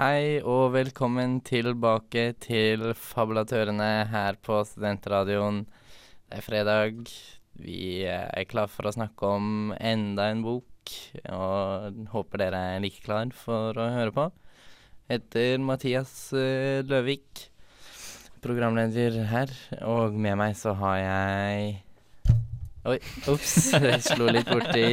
Hei og velkommen tilbake til Fabulatørene her på Studentradioen. Det er fredag. Vi er klar for å snakke om enda en bok, og håper dere er like klar for å høre på. Heter Mathias eh, Løvik, programleder her, og med meg så har jeg Oi, ops, jeg slo litt borti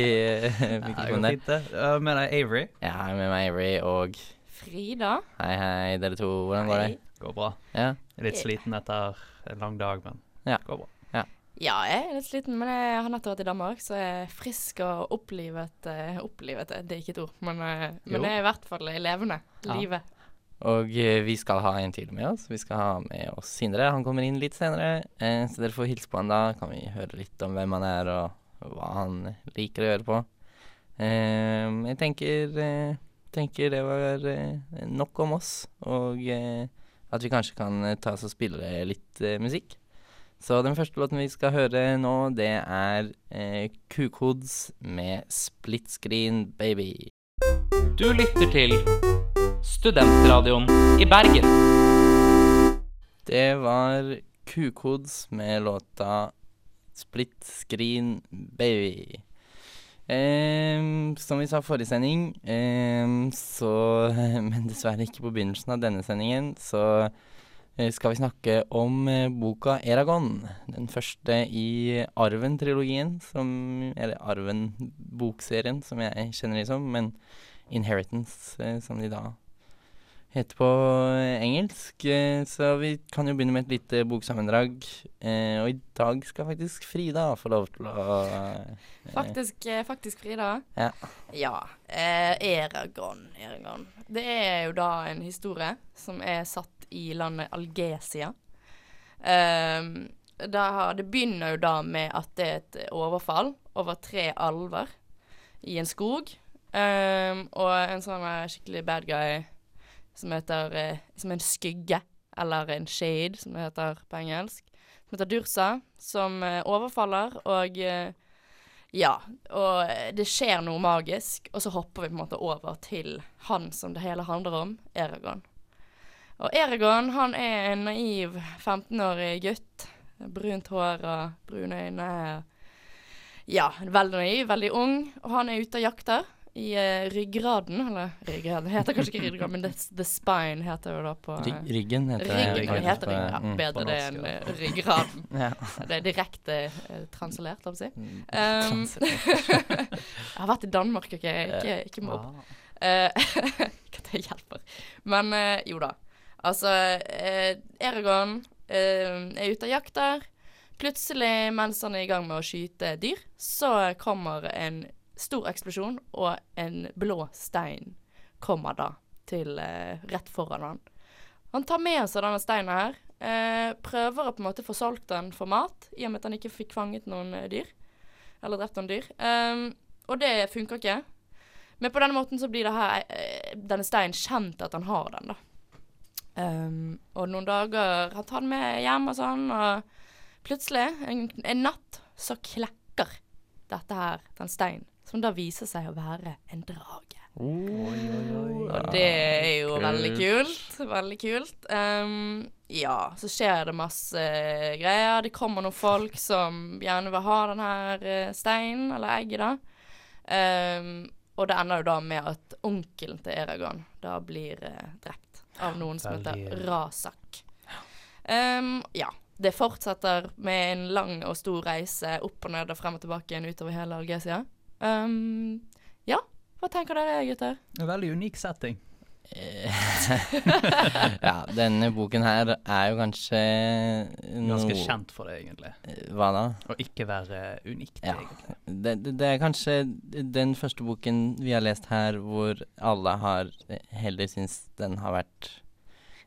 uh, mikrofonen der. med deg Avery. Ja, med meg Avery og Frida. Hei, hei, dere to. Hvordan går det? Går bra. Ja? Litt sliten etter en lang dag, men Ja. går bra. Ja, jeg er litt sliten, men jeg har nettopp vært i Danmark, så jeg er frisk og opplivet Uh, Opplivet, det er ikke et ord, men, uh, men jeg er i hvert fall levende Ja. Livet. Og eh, vi skal ha en til med oss. Vi skal ha med oss Sindre. Han kommer inn litt senere, eh, så dere får hilse på han da. Kan vi høre litt om hvem han er, og hva han liker å gjøre på. Eh, jeg tenker, eh, tenker det var eh, nok om oss, og eh, at vi kanskje kan eh, ta oss og spille litt musikk. Så den første låten vi skal høre nå, det er eh, Kukods med 'Split Screen Baby'. Du lytter til Studentradioen i Bergen. Det var Kukods med låta 'Split Screen Baby'. Ehm, som vi sa forrige sending, ehm, så Men dessverre ikke på begynnelsen av denne sendingen, så eh, skal vi snakke om eh, boka 'Eragon'. Den første i Arven-trilogien, Eller Arven-bokserien, som jeg kjenner det som, men 'Inheritance', eh, som de da heter på eh, engelsk. eh, Så vi kan jo begynne med et lite boksammendrag. Eh, og i dag skal faktisk Frida få lov til å eh, Faktisk, faktisk Frida. Ja. Ja. Eh, Eragon, Eragon. Det er jo da en historie som er satt i landet Algesia. Da, det begynner jo da med at det er et overfall over tre alver i en skog. Um, og en sånn skikkelig bad guy som heter eh, Som en skygge, eller en shade, som det heter på engelsk. Som heter Dursa, som eh, overfaller, og eh, ja, og eh, det skjer noe magisk, og så hopper vi på en måte over til han som det hele handler om, Eragon. Og Eragon, han er en naiv 15-årig gutt. Brunt hår og brune øyne. Ja, veldig naiv, veldig ung, og han er ute og jakter i uh, ryggraden, eller ryggraden heter kanskje ikke ryggraden, men the, spine heter jo da på uh, Ryggen heter det. Ryggen heter det, ja. mm. Bedre det enn eh, ryggraden. Ja. Det er direkte uh, translert, la oss si. Um, translert. jeg har vært i Danmark, OK? Ikke, ikke mobb. Eh, Ikke at det hjelper. Men eh, jo da. Altså, uh, Eragon eh, er ute og jakter. Plutselig, mens han er i gang med å skyte dyr, så kommer en stor eksplosjon, og en blå stein kommer da til eh, rett foran han. Han tar med seg denne steinen her. eh, prøver å på en måte få solgt den for mat, i og med at han ikke fikk fanget noen eh, dyr. Eller drept noen dyr. Um, og det funker ikke. Men på denne måten så blir det her, eh, denne steinen kjent at han har den, da. Um, og noen dager Han tar den med hjem og sånn, og plutselig, en, en natt, så klekker dette her, den steinen. Som da viser seg å være en drage. Og det er jo kult. veldig kult. Veldig kult. Um, ja, så skjer det masse greier. Det kommer noen folk som gjerne vil ha den her eh, steinen, eller egget, da. Um, og det ender jo da med at onkelen til Eragon da blir uh, drept av noen som heter Razak. Um, ja. Det fortsetter med en lang og stor reise opp og ned og frem og tilbake igjen utover hele Algesia. Um, ja, hva tenker dere, gutter? En veldig unik setting. Eh, ja, denne boken her er jo kanskje Ganske kjent for det, egentlig. Hva da? Å ikke være unikt, Ja. egentlig. Det, det, det er kanskje den første boken vi har lest her hvor alle har heller syns den har vært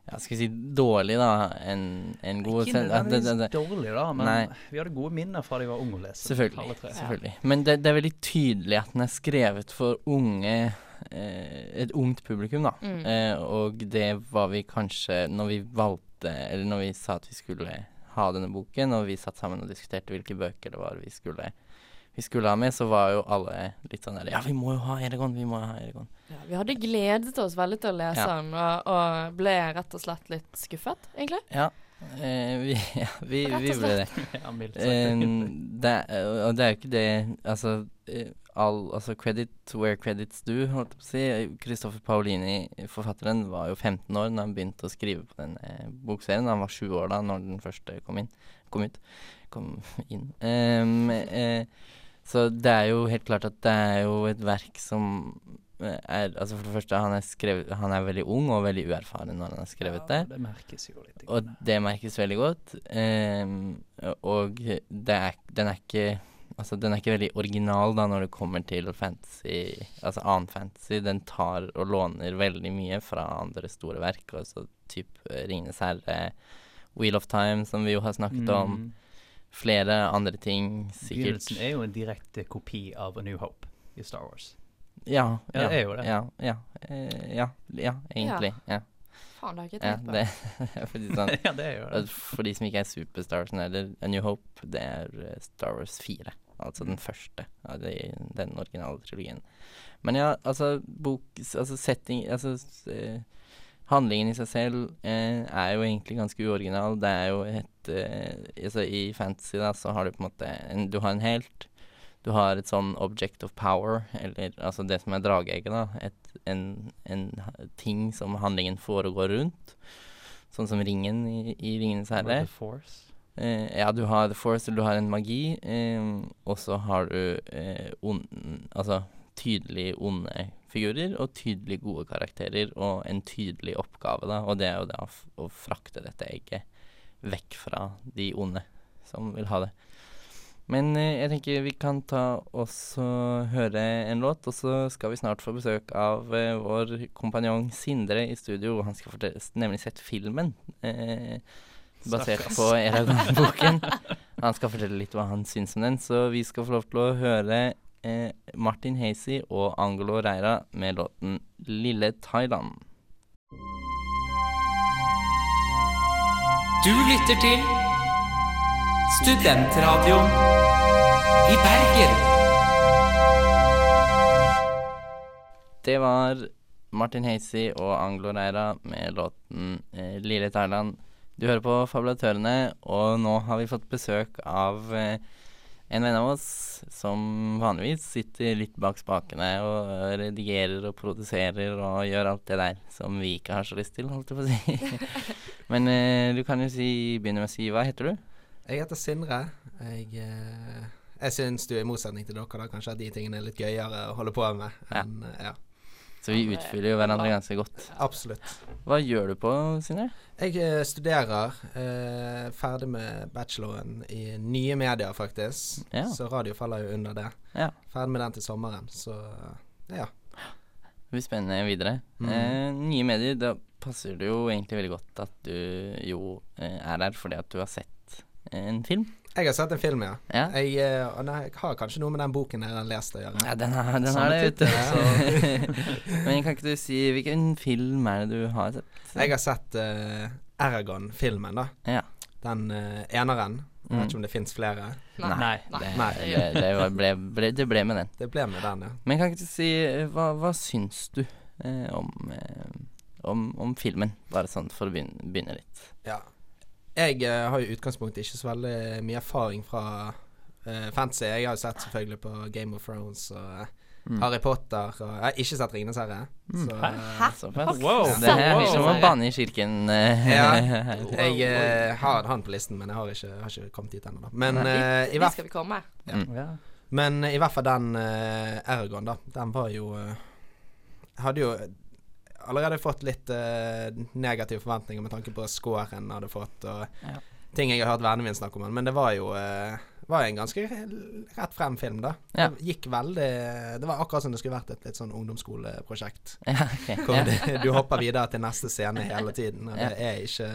ja, skal vi si dårlig, da, enn en god Ikke det- nødvendigvis det- dårlig, da, men Nei. vi hadde gode minner fra de var unge å lese. Selvfølgelig. selvfølgelig. Men det, det er veldig tydelig at den er skrevet for unge eh, Et ungt publikum, da. Mm. Eh, og det var vi kanskje Når vi valgte Eller når vi sa at vi skulle ha denne boken, og vi satt sammen og diskuterte hvilke bøker det var vi skulle, vi skulle ha med, så var jo alle litt sånn der Ja, vi må jo ha Eregon, vi må jo ha Eregon. Ja, vi hadde gledet oss veldig til å lese Ja. den, og, og ble rett og slett litt skuffet, egentlig. Ja, eh, vi, ja, vi, Rett og vi ble det. Eh, det, og det er jo ikke det Altså, eh, all, altså credit where credits do, holdt jeg på å si. Kristoffer Paolini, forfatteren, var jo 15 år da han begynte å skrive på den eh, bokserien. Han var 7 år da når den første kom inn. Kom ut. Kom inn. Um, eh, så det er jo helt klart at det er jo et verk som eh, er Altså for det første, han er, skrevet, han er veldig ung og veldig uerfaren når han har skrevet det. Ja, det merkes jo litt. Og det merkes veldig godt. Um, og det er, den er ikke Altså, den er ikke veldig original da når det kommer til fantasy, altså annen fantasy. Den tar og låner veldig mye fra andre store verk, altså typ eh, Ringenes herre, Wheel of Time, som vi jo har snakket om. Mm. Flere andre ting, sikkert. Begynnelsen er jo en direkte kopi av A New Hope i Star Wars. Ja, Ja, det er jo det. Ja, ja, eh, ja, ja egentlig. Ja. Faen, det har jeg ikke tenkt på. det fordi sånn ja, det er jo det. For de som ikke er superstars eller A New Hope, det er eh, Star Wars 4. Altså den første av de, den originale trilogien. Men ja, altså bok Altså setting Altså eh, handlingen i seg selv eh, er jo egentlig ganske uoriginal. Det er jo et eh, Altså i fantasy da så har du på en måte en, Du har en helt. Du har et sånn object of power, eller altså det som er drageegget, da. Et, en, en ting som handlingen foregår rundt. Sånn som ringen i, i Ringenes herre. The Force. Eh, ja, du har The Force, eller du har en magi, eh, og så har du eh, on, altså tydelig onde figurer og tydelig gode karakterer og en tydelig oppgave, da, og det er jo det å, frakte dette egget vekk fra de onde som vil ha det. Men eh, jeg tenker vi kan ta også høre en låt, og så skal vi snart få besøk av eh, vår kompanjong Sindre i studio. Han skal fortelle, nemlig sett filmen. Eh, basert på Eragon-boken. Han skal fortelle litt hva han syns om den, så vi skal få lov til å høre eh, Martin Hazy og Angelo Reira med låten 'Lille Thailand'. Du lytter til Studentradioen i Bergen. Det var Martin Hazy og Anglo Reira med låten eh, 'Lille Thailand'. Du hører på Fabulatørene, og nå har vi fått besøk av eh, en venn av oss som vanligvis sitter litt bak spakene og redigerer og produserer og gjør alt det der som vi ikke har så lyst til, holdt jeg på å si. Men eh, du kan jo si, begynne med å si hva heter du? Jeg heter Sindre. Jeg, eh, syns du, i motsetning til dere, da, kanskje at de tingene er litt gøyere å holde på med. Ja. enn, eh, ja. Så vi utfyller jo hverandre ganske godt. Absolutt. Hva gjør du på, Sindre? Jeg eh, studerer. Eh, ferdig med bacheloren i nye medier, faktisk. Ja. Så radio faller jo under det. Ja. Ferdig med den til sommeren, så ja. Det blir spennende videre. Mm. Eh, nye medier, da passer det jo egentlig veldig godt at du jo eh, er her fordi at du har sett eh, en film. Jeg har sett en film, ja. Ja, Jeg, eh, og nei, jeg har kanskje noe med den boken jeg har lest å gjøre. ja den har, den er det, vet du. Men kan ikke du si hvilken film er det du har sett? Jeg har sett uh, Eragon-filmen, da. Ja. Den uh, eneren. Jeg Mm. vet ikke om det fins flere. Nei. Nei. Nei. det, det, ble, ble, det ble med den. Det ble med den, ja. Men kan ikke du si hva, hva syns du eh, om, eh, om, om filmen? Bare sånn for å begynne, begynne litt. Ja. Jeg uh, har i utgangspunktet ikke så veldig mye erfaring fra uh, fantasy. Jeg har jo sett selvfølgelig på Game of Thrones og eh, Mm. Harry Potter og Jeg har ikke sett 'Ringenes herre'. Mm. Så Hæ? Såpass. Wow. Det er Wow. som å banne i kirken. Ja. jeg har han på listen, men jeg har ikke, har ikke kommet dit ennå. da. Men, i hvert, skal vi komme. Mm. Ja. men i hvert fall den uh, Eragon, da. Den var jo uh, Hadde jo allerede fått litt uh, negative forventninger med tanke på scoren han hadde fått, og Ja. ting jeg har hørt vennene mine snakke om. Men det var jo uh, var en ganske rett frem film, da. Ja. Det gikk veldig Det var akkurat som det skulle vært et litt sånn ungdomsskoleprosjekt. Ja, okay. Hvor det, du hopper videre til neste scene hele tiden, og det er ikke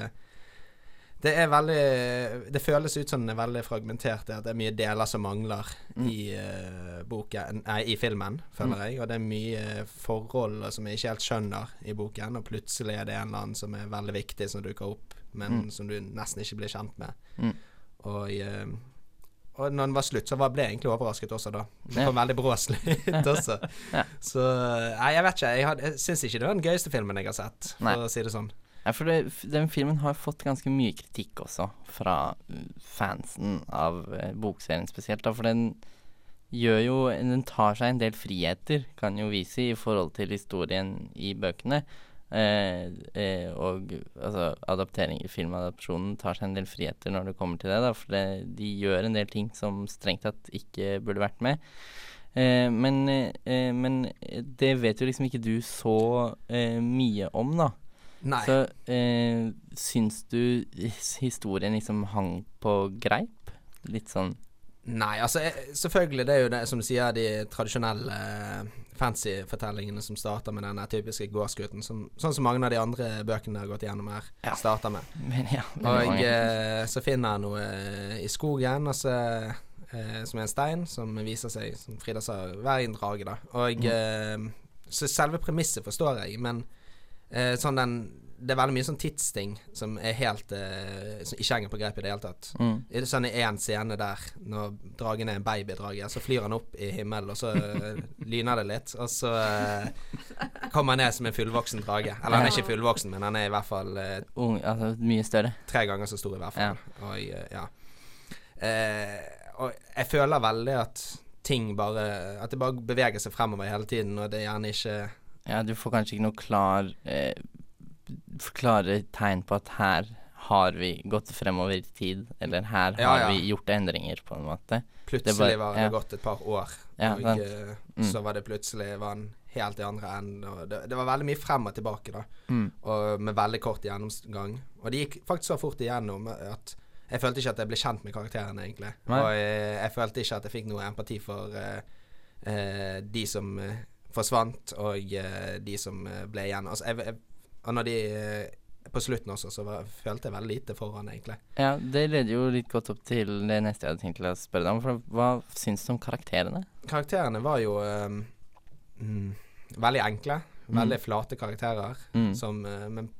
Det er veldig Det føles ut som den er veldig fragmentert, at det er mye deler som mangler Mm. i uh, boken Nei, i filmen, føler jeg. Og det er mye forhold som jeg ikke helt skjønner i boken, og plutselig er det en eller annen som er veldig viktig, som dukker opp, men Mm. som du nesten ikke blir kjent med. Mm. Og, uh, og når den var slutt, så var, ble jeg egentlig overrasket også da. Det kom veldig brå slutt også. Ja. Så Nei, jeg vet ikke. Jeg, had- jeg syns ikke det var den gøyeste filmen jeg har sett, for Nei. å si det sånn. Ja, for det, den filmen har fått ganske mye kritikk også, fra mm, fansen av eh, bokserien spesielt. Da, for den gjør jo Den tar seg en del friheter, kan jo vi si, i forhold til historien i bøkene. Eh, eh, og altså adaptering filmadopsjonen tar seg en del friheter når det kommer til det, da, for det, de gjør en del ting som strengt tatt ikke burde vært med. Eh, men, eh, men det vet jo liksom ikke du så eh, mye om, da. Nei. Så eh, syns du historien liksom hang på greip? Litt sånn Nei, altså jeg, selvfølgelig, det er jo det som du sier, de tradisjonelle eh, fancy-fortellingene som starter med den typiske gårdsgutten, som, sånn som mange av de andre bøkene jeg har gått igjennom her, Ja. starter med. Men ja. men Og eh, så finner jeg noe eh, i skogen, altså, eh, som er en stein, som viser seg, som Frida sa, være en drage, da. Og eh, Så selve premisset forstår jeg, men eh, sånn den Det er veldig mye sånn tidsting som er helt eh, Som ikke henger på greip i det hele tatt. mm. Det er sånn i én scene der, når dragen er en babydrage, så flyr han opp i himmelen, og så eh, lyner det litt, og så eh, kommer han ned som en fullvoksen drage. Eller han er ikke fullvoksen, men han er i hvert fall eh, Ung, altså mye større. tre ganger så stor i hvert fall. Og eh, ja. Eh, og jeg føler veldig at ting bare At det bare beveger seg fremover hele tiden, og det er gjerne ikke Ja, du får kanskje ikke noe klar eh, klare tegn på at her har vi gått fremover i tid, eller her har Ja, ja. vi gjort endringer, på en måte. Plutselig bare- var det ja. gått et par år, og eh, Mm. så var det plutselig var en helt i andre enden. Det, det var veldig mye frem og tilbake, da. Mm. Og med veldig kort gjennomgang. Og det gikk faktisk så fort igjennom at jeg følte ikke at jeg ble kjent med karakterene, egentlig. Nei. Og jeg, jeg følte ikke at jeg fikk noe empati for uh, uh, de som eh, forsvant, og eh, de som eh, ble igjen. Altså, jeg, jeg, og når de eh, På slutten også, så var, følte jeg veldig lite foran, egentlig. Ja, det leder jo litt godt opp til det neste jeg hadde tenkt å spørre deg om. For hva syns du om karakterene? Karakterene var jo um, mm, veldig enkle. Veldig flate karakterer. Mm. Som, men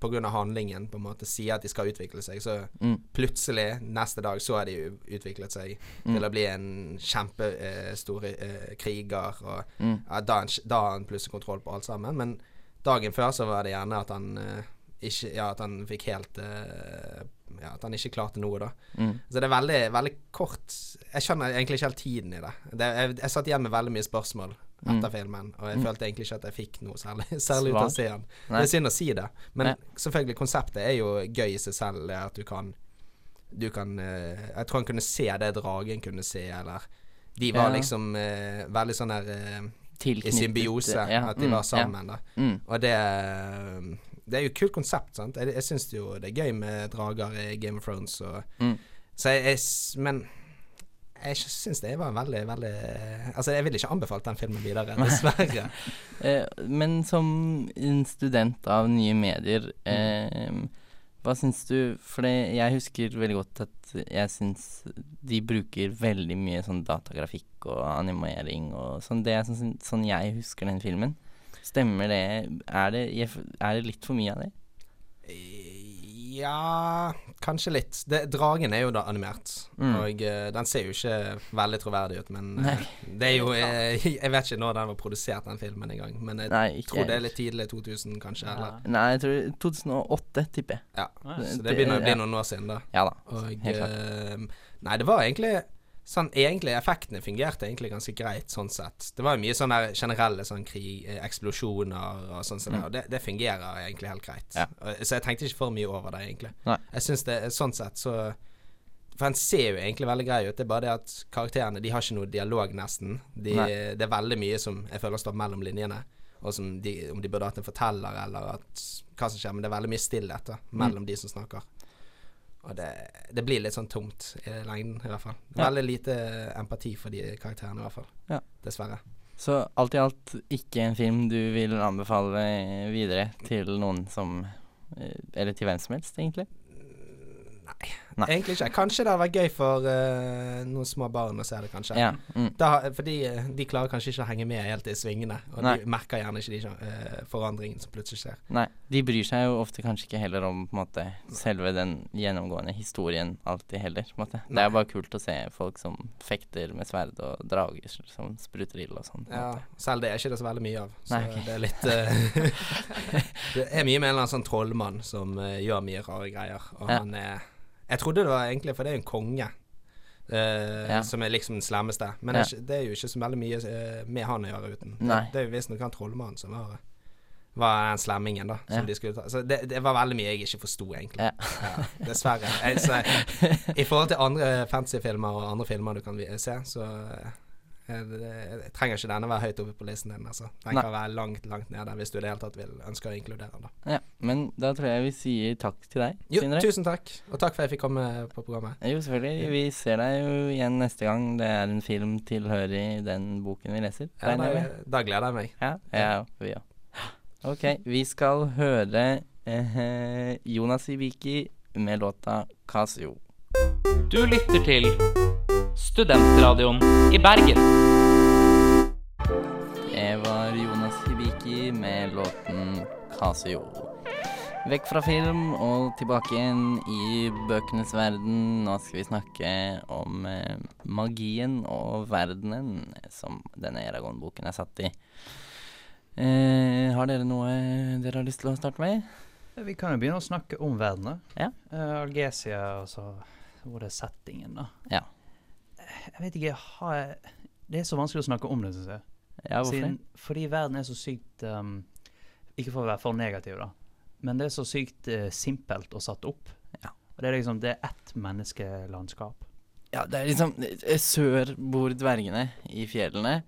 pga. handlingen på en måte sier at de skal utvikle seg, så Mm. plutselig neste dag så har de utviklet seg Mm. til å bli en kjempestor eh, kriger. Og Mm. ja, da, har han- da har han plutselig kontroll på alt sammen. Men dagen før så var det gjerne at han eh, ikke Ja, at han fikk helt eh, Ja, at han ikke klarte noe, da. Mm. Så det er veldig, veldig kort Jeg skjønner egentlig ikke helt tiden i det. det jeg, jeg satt igjen med veldig mye spørsmål etter Mm. filmen, og jeg Mm. følte egentlig ikke at jeg fikk noe særlig, særlig ut av å se den. Det er synd å si det, men Nei. selvfølgelig, konseptet er jo gøy i seg selv. Det at du kan Du kan eh, Jeg tror han kunne se det dragen kunne se, eller De var Ja. liksom uh, veldig sånn der uh, i symbiose, ja, at de mm, var sammen. Ja. Mm. Og det Det er jo et kult konsept, sant. Jeg, jeg syns jo det er gøy med drager i Game of Thrones og Mm. Så jeg, jeg Men jeg syns det var veldig, veldig Altså, jeg ville ikke anbefalt den filmen videre, dessverre. Eh, men som en student av nye medier, eh, hva syns du For det, jeg husker veldig godt at jeg syns de bruker veldig mye sånn datagrafikk og animering og sånn. Det er sånn, sånn jeg husker den filmen. Stemmer det? Er det, er det litt for mye av det? Ja Kanskje litt. Det, dragen er jo da animert, Mm. og uh, den ser jo ikke veldig troverdig ut, men uh, det er jo uh, Jeg vet ikke når den var produsert, den filmen, engang, men jeg Nei, tror det er litt tidlig 2000, kanskje. Eller? Nei, jeg tror 2008, tipper jeg. Ja. Så det- begynner å bli noen år siden, da. Ja da. Helt klart. Nei, det var egentlig Sånn, egentlig Effektene fungerte egentlig ganske greit, sånn sett. Det var jo mye sånne generelle sånn krig, eh, eksplosjoner og sånn som det, og det, det fungerer egentlig helt greit. Mm. Ja. Så jeg tenkte ikke for mye over det, egentlig. Nei. Jeg syns det sånn sett så For han ser jo egentlig veldig grei ut, det er bare det at karakterene De har ikke noe dialog, nesten. De, det er veldig mye som jeg føler står mellom linjene. Og som de, om de burde hatt en forteller, eller at, hva som skjer. Men det er veldig mye stillhet da, Mm. mellom de som snakker. Og det, det blir litt sånn tomt i lengden, i hvert fall. Veldig lite empati for de karakterene, i hvert fall. Ja. Dessverre. Så alt i alt ikke en film du vil anbefale videre til noen som eh, Eller til hvem som helst, egentlig? Nei. Egentlig ikke. Kanskje det hadde vært gøy for uh, noen små barn å se det, kanskje. Ja. Mm. Da, fordi eh, de klarer kanskje ikke å henge med helt i svingene, og Nei. de merker gjerne ikke de uh, forandringene som plutselig skjer. Nei, de bryr seg jo ofte kanskje ikke heller om på måte selve den gjennomgående historien alltid heller. Det er bare kult å se folk som fekter med sverd og drager som spruter ild og sånn. Ja, selv det er ikke det så veldig mye av. Så Nei, okay. det er litt uh, Det er mye med en eller annen sånn trollmann som eh, gjør mye rare greier, og Ja. han er Jeg trodde det var egentlig For det er jo en konge. Uh, Ja. Som er liksom den slemmeste. Men Ja. det, er jo ikke så veldig mye eh, med han å gjøre uten. Nei. Det, det er jo visstnok han trollmannen som var, var den slemmingen, da. Som Ja. de skulle ta. Så det, det var veldig mye jeg ikke forsto, egentlig. Dessverre. Jeg, så, I forhold til andre fantasyfilmer og andre filmer du kan se, så eh, jeg trenger ikke denne være høyt oppe på listen din. Altså. Den Nei. kan være langt, langt nede hvis du i det hele tatt vil ønsker å inkludere den. Da. Ja, men da tror jeg vi sier takk til deg, Jo, Sindre. tusen takk, og takk for at jeg fikk komme på programmet. Jo, selvfølgelig. Vi ser deg jo igjen neste gang det er en film tilhørig den boken vi leser. Ja, da, da gleder jeg meg. Ja, ja, vi òg. OK, vi skal høre eh, Jonas Ibiki med låta 'Casio'. Du lytter til Studentradioen i Bergen. Det var Jonas Hibiki med låten 'Casio'. Vekk fra film og tilbake igjen i bøkenes verden. Nå skal vi snakke om eh, magien og verdenen som denne Eragon-boken er satt i. Eh, har dere noe dere har lyst til å starte med? Vi kan jo begynne å snakke om verdenen. Ja. Uh, Algesia, altså Hvor det er settingen, da? Ja. Jeg vet ikke, har Det er så vanskelig å snakke om det, syns jeg. Ja. Siden, fordi verden er så sykt um, Ikke for å være for negativ, da, men det er så sykt uh, simpelt og satt opp. Ja. Og det er liksom Det er ett menneskelandskap. Ja, det er liksom eh, Sør bor dvergene i fjellene.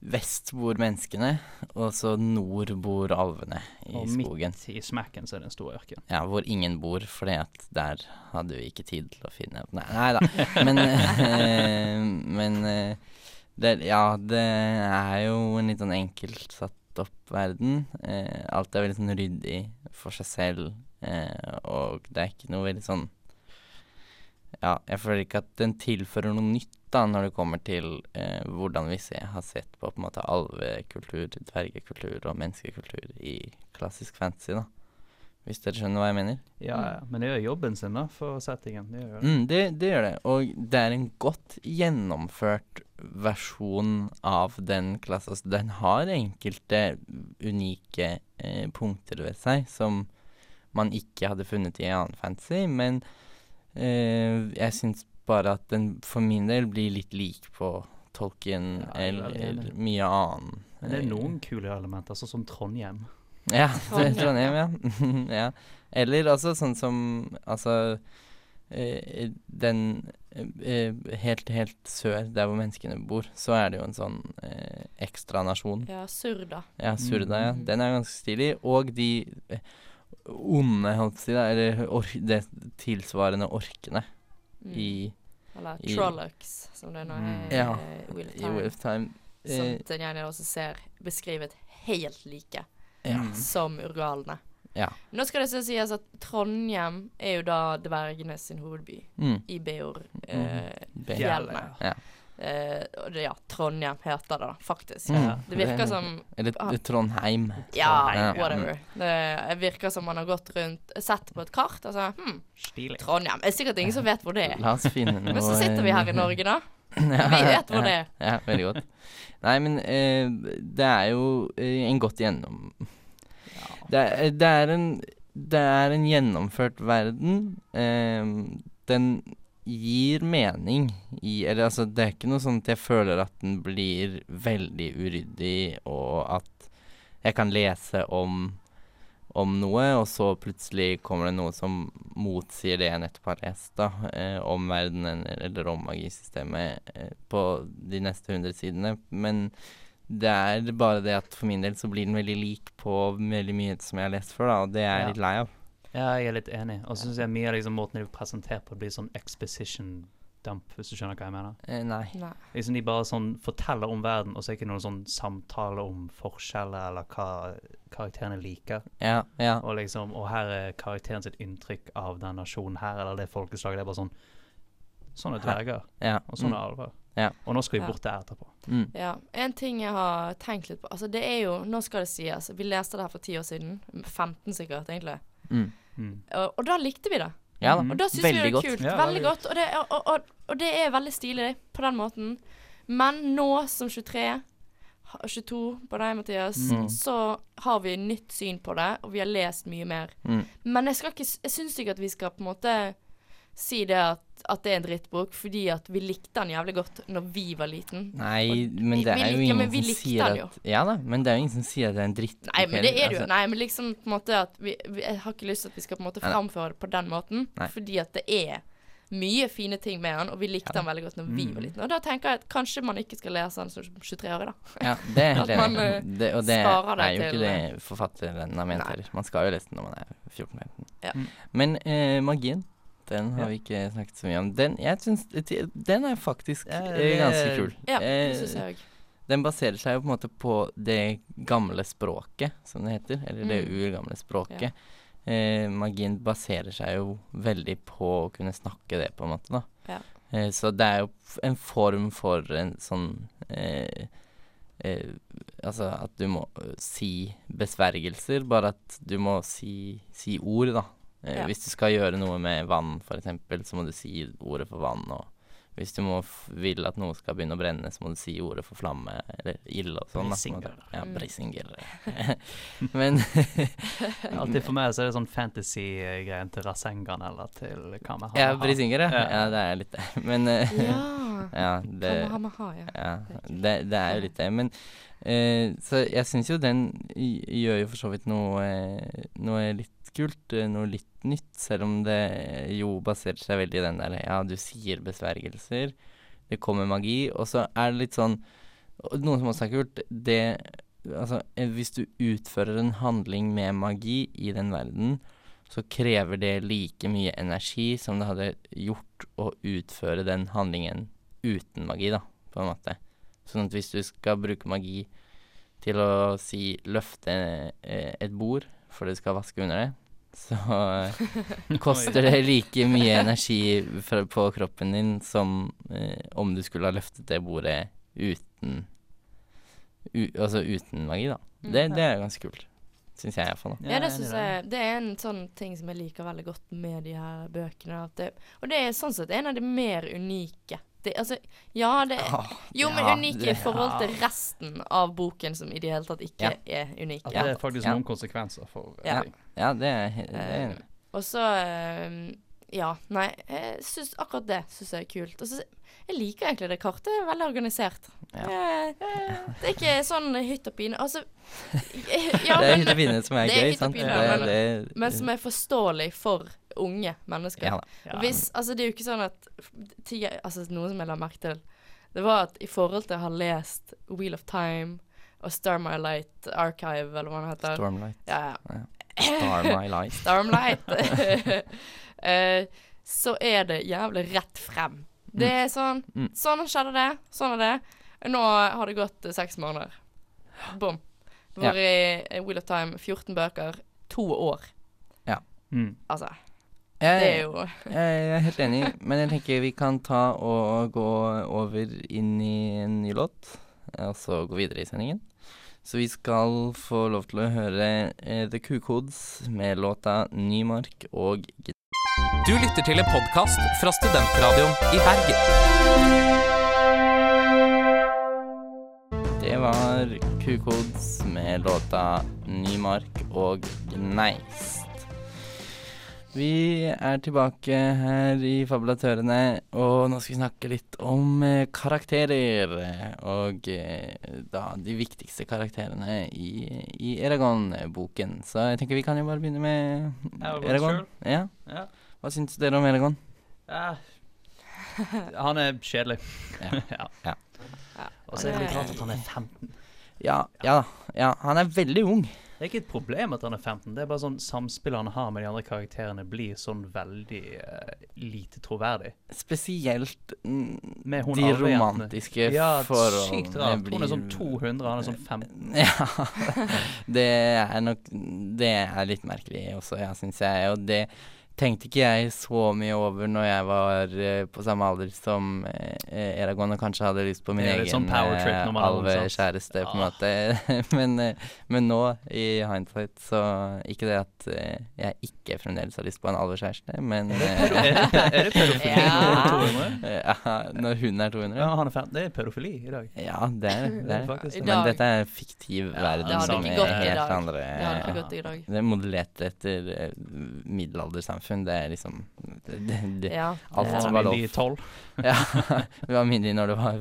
Vest bor menneskene, og så nord bor alvene i og skogen. midt i smekken så er det en stor ørken. Ja, hvor ingen bor, for der hadde vi ikke tid til å finne Nei, nei da. Men, eh, men eh, det, Ja, det er jo en litt sånn enkelt satt opp verden. Eh, alt er veldig sånn ryddig for seg selv, og det er ikke noe veldig sånn Ja, jeg føler ikke at den tilfører noe nytt da når det kommer til eh, hvordan vi ser, har sett på på en måte alvekultur, dvergekultur og menneskekultur i klassisk fantasy, da. Hvis dere skjønner hva jeg mener? Ja, ja, men det gjør jobben sin da, for settingen. Det gjør det. Mm, det, det gjør det. Og det er en godt gjennomført versjon av den klassen. Altså, den har enkelte unike eh, punkter ved seg som man ikke hadde funnet i annen fantasy, men eh, jeg syns bare at den for min del blir litt lik på Tolkien Ja, er eller, eller mye annen. Men det er eh, noen kule elementer, sånn som Trondheim. Ja, Trondheim. Trondheim, ja. ja. Eller altså sånn som Altså eh, den eh, helt, helt sør, der hvor menneskene bor, så er det jo en sånn eh, ekstra nasjon. Ja, Surda. Ja, Surda, ja. Mm. Den er ganske stilig. Og de onde, holdt jeg på å si, eller or det tilsvarende orkene Mm. i, Eller Trollox, som det nå er Mm. i Ja, eh, Wheel of i Time. Wheel of Time. Som den gjerne også ser beskrevet helt like ja. som urgalene. ja. Nå skal det så sies at Trondheim er jo da dvergene sin hovedby Mm. i Beorfjellene. Mhm. Eh, Fjellene. Ja. eh, det, ja, Trondheim heter det da, faktisk. Mm. Det virker som Eller Ah. Trondheim. Ja, Ja. whatever. Det virker som man har gått rundt, sett på et kart og så hm, Trondheim. Det er sikkert ingen som vet hvor det er. La oss finne noe Men så sitter vi her i Norge, da. Ja, Vi vet hvor det er. Ja, veldig godt. Nei, men uh, det er jo eh, en godt gjennom... Det er, det er en Det er en gjennomført verden. Uh, den gir mening i Eller altså, det er ikke noe sånn at jeg føler at den blir veldig uryddig, og at jeg kan lese om om noe, og så plutselig kommer det noe som motsier det jeg nettopp har lest, da, eh, om verdenen eller om magisystemet eh, på de neste hundre sidene. Men det er bare det at for min del så blir den veldig lik på veldig mye som jeg har lest før, da, og det er jeg litt lei av. Ja, jeg er litt enig. Og så syns jeg mye av liksom, måten de blir presentert på, blir sånn exposition dump, hvis du skjønner hva jeg mener. Eh, nei. Nei. Liksom De bare sånn forteller om verden, og så er det ikke noen sånn samtale om forskjeller eller hva karakterene liker. Ja, ja. Og liksom, og her er karakteren sitt inntrykk av den nasjonen her, eller det folkeslaget. Det er bare sånn Sånn er dverger, ja. og sånn Mm, er alver. Ja. Og nå skal vi Ja. bort der etterpå. Mm. Ja. En ting jeg har tenkt litt på Altså, det er jo Nå skal det sies. Vi leste det her for ti år siden. 15 sikkert, egentlig. Mm. Mm. Og, og da likte vi det. Ja da. Mm. Og da syns vi det er kult. Ja, veldig godt. Og det, og, og, og, det er veldig stilig på den måten. Men nå som 23 22 på deg, Mathias, Mm. så har vi nytt syn på det, og vi har lest mye mer. Mm. Men jeg, skal ikke, jeg syns ikke at vi skal på en måte si det at, at det er en drittbok, fordi at vi likte den jævlig godt når vi var liten. Nei, men det er jo ingen som sier at Ja da, men det er jo ingen som sier at det er en drittbok. Nei, men det er det jo. Altså, Nei, men liksom på en måte at vi, vi Jeg har ikke lyst til at vi skal på en måte framføre det på den måten, Nei. fordi at det er mye fine ting med den, og vi likte Ja. den veldig godt når vi Mm. var liten. Og da tenker jeg at kanskje man ikke skal lese den som 23-åring, da. Ja, det er helt enig eh, Det, og det er jo ikke det forfatteren har ment heller. Man skal jo lese den når man er 14-15. Ja. Mm. Men eh, magien, den har Ja. vi ikke snakket så mye om. Den, synes, den er faktisk Ja, eh, ganske kul. Ja, det synes syns jeg òg. Den baserer seg jo på en måte på det gamle språket, som det heter. Eller det Mm. urgamle språket. Eh, magien baserer seg jo veldig på å kunne snakke det, på en måte, da. Ja. Eh, så det er jo en form for en sånn eh, eh, Altså at du må eh, si besvergelser, bare at du må si, si ord, da. Eh, Ja. Hvis du skal gjøre noe med vann, for eksempel, så må du si ordet for vann. Og hvis du må f vil at noe skal begynne å brenne, så må du si ordet for flamme, eller ild og sånn. Brisinger. Ja, Mm. brisinger. Men Alltid for meg så er det sånn fantasy-greien til Rasengan eller til Kamehameha. Ja, brisinger, ja. Ja. Ja, det er litt det. Men eh, Ja. ja, det Kamehameha, ja. Ja, det, det er jo litt det. Men uh, Så jeg syns jo den gjør jo for så vidt noe, noe litt kult, eh, noe litt nytt, selv om det jo baserer seg veldig i den der Ja, du sier besvergelser, det kommer magi, og så er det litt sånn Noe som også er kult, det Altså, eh, hvis du utfører en handling med magi i den verden, så krever det like mye energi som det hadde gjort å utføre den handlingen uten magi, da, på en måte. Sånn at hvis du skal bruke magi til å si løfte eh, et bord, for du skal vaske under det, så eh, koster det like mye energi fra, på kroppen din som eh, om du skulle ha løftet det bordet uten u, Altså uten magi, da. Mm. Det, det er ganske kult. Syns jeg iallfall. Ja, det syns jeg Det er en sånn ting som jeg liker veldig godt med de her bøkene. At det, og det er sånn sett en av de mer unike. Det, altså, ja, det Jo, men ja, unike i forhold til resten av boken, som i det hele tatt ikke Ja. er unik. At det er faktisk Ja. noen konsekvenser for eh, Ja. ting. Ja, det er det er jeg. Og så eh, Ja, nei, jeg synes akkurat det syns jeg er kult. Og så jeg liker egentlig det kartet. Det er veldig organisert. Ja. Eh, det er ikke sånn hytt og pine. Altså Ja, det er men, hyttepine som er det er gøy, sant? pine, Det, men- det, men som er forståelig for unge mennesker. ja. Ja. Hvis, altså det er jo ikke sånn at altså Noe som jeg la merke til, det var at i forhold til å ha lest Wheel of Time og Star My Light Archive, eller hva det heter Stormlight. Ja, Ja. Star My Light. Starmlight. eh, så er det jævlig rett frem. Det er sånn Mm. Sånn skjedde det. Sånn er det. Nå har det gått eh, seks måneder. Bom. Hvor i eh, Wheel of Time 14 bøker, to år. Mm. Altså, det er Jeg, jo jeg er helt enig, men jeg tenker vi kan ta og gå over inn i en ny låt, og så gå videre i sendingen. Så vi skal få lov til å høre eh, The Kukods med låta 'Nymark' og Du lytter til en podkast fra Studentradioen i Bergen. Det var Kukods med låta 'Nymark' og 'Gneist'. Vi er tilbake her i Fabulatørene, og nå skal vi snakke litt om eh, karakterer. Og eh, da de viktigste karakterene i, i Eragon-boken. Så jeg tenker vi kan jo bare begynne med Eragon. Ja. Ja. Hva syns dere om Elegon? Ja. Han er kjedelig. Ja. ja. ja. Og så er det litt rart at han er 15. Ja, ja da. Ja, han er veldig ung. Det er ikke et problem at han er 15, det er bare sånn samspillet han har med de andre karakterene blir sånn veldig uh, lite troverdig. Spesielt Med hun de romantiske Ja, forholdene sykt rart. Hun er sånn 200, han er sånn 15. Ja. Det er nok Det er litt merkelig også, ja, syns jeg. Og det tenkte ikke jeg så mye over når jeg var eh, på samme alder som eh, Eragon og kanskje hadde lyst på min egen sånn trip eh, alvekjæreste, på en Ah. måte. men, men nå, i hindsight, så Ikke det at jeg ikke fremdeles har lyst på en alvekjæreste, men Er det, pedofili Ja. når hun er 200? ja, Når hun er 200? Ja, han er Det er pedofili i dag. Ja, det er det. Det er det. Men dette er en fiktiv verden ja, som er helt andre Det har ikke gått i dag. Det er modellert etter eh, middelaldersamfunn. Det er liksom det, det, det, Ja. Alt det- som var lov. I 12. Ja, du var mindre når du var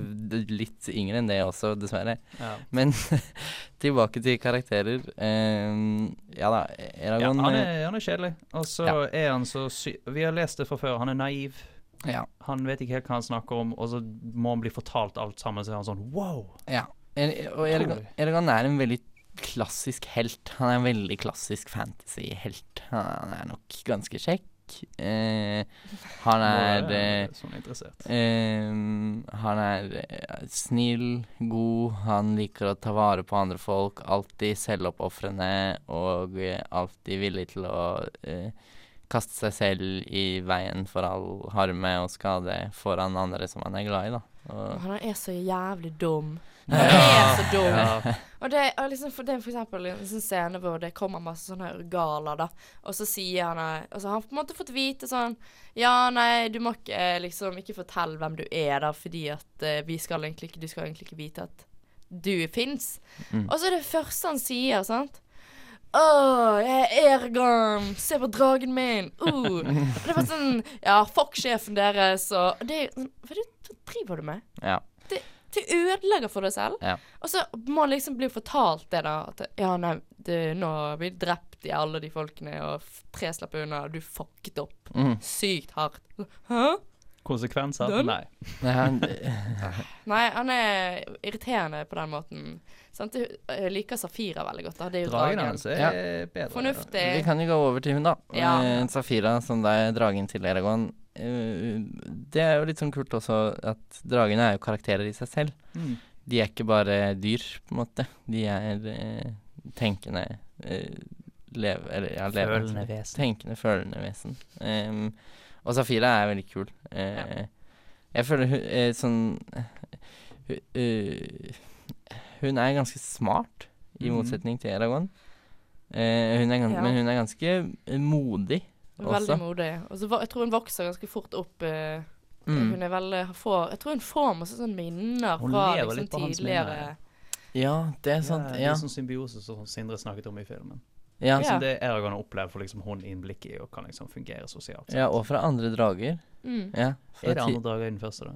litt yngre enn det også, dessverre. Ja. Men tilbake til karakterer. Um, ja da, Ja, han, eh, er, han er kjedelig. Og så Ja. er han så sy... Vi har lest det fra før. Han er naiv. ja, Han vet ikke helt hva han snakker om, og så må han bli fortalt alt sammen, så er han sånn wow! ja. Er- Og Eragon. Eragon er en veldig klassisk helt. Han er en veldig klassisk fantasy-helt. Han er nok ganske kjekk. Eh, han er eh, sånn interessert. Ehm, han er eh, snill, god, han liker å ta vare på andre folk. Alltid selvoppofrende og eh, alltid villig til å eh, kaste seg selv i veien for all harme og skade foran andre som han er glad i, da. Og, Han er så jævlig dum. Ja. Han er så dum. Ja. Og det er liksom for, det er for eksempel en sånn scene hvor det kommer masse sånne galer, da. Og så sier han eh, Altså, han har på en måte fått vite sånn Ja, nei, du må ikke eh, liksom Ikke fortelle hvem du er, da, fordi at uh, vi skal egentlig ikke Du skal egentlig ikke vite at du fins. Mm. Og så er det første han sier, sant. Å, jeg er Ergon! Se på dragen min! Uh. Og det var sånn Ja, fuck sjefen deres, og det er sånn det hva driver du med? ja. Du ødelegger for deg selv. Ja. Og så må man liksom bli fortalt det, da. At ja, nei, du, nå har vi drept i alle de folkene, og tre slapp unna, og du fucket opp. Mm. Sykt hardt. Hæ? Konsekvenser? Den? Nei. Nei, han, Nei, han er irriterende på den måten. Sant? Jeg liker Safira veldig godt. da. Det er jo Dragen dragen. hans er Ja. bedre. Fornuftig. vi kan jo gå over til hun, da. Ja. Eh, Safira, som da er dragen til Eragon. Eh, det er jo litt sånn kult også at dragene er jo karakterer i seg selv. Mm. De er ikke bare dyr, på en måte. De er eh, tenkende eh, leve, eller, ja, Følende vesen. Tenkende, følende vesen. Um, og Safira er veldig kul. Eh, Jeg føler hun uh, sånn eh, Hun er ganske smart, i mm. motsetning til Eragon. Hun Ja. Men hun er ganske modig Veldig også. modig. Og så jeg tror hun vokser ganske fort opp. eh, Mm. Hun er veldig får, Jeg tror hun får masse sånne minner Hun fra lever liksom, litt på tidligere minner. Ja, det er sant. Ja, det Ja, er sånn symbiose som Sindre snakket om i filmen. ja, Ja. Som det Eragon har opplevd, får liksom hun innblikk i og kan liksom fungere sosialt. ja, og fra andre drager. mm. Ja, fra Er det andre drager i den første, da?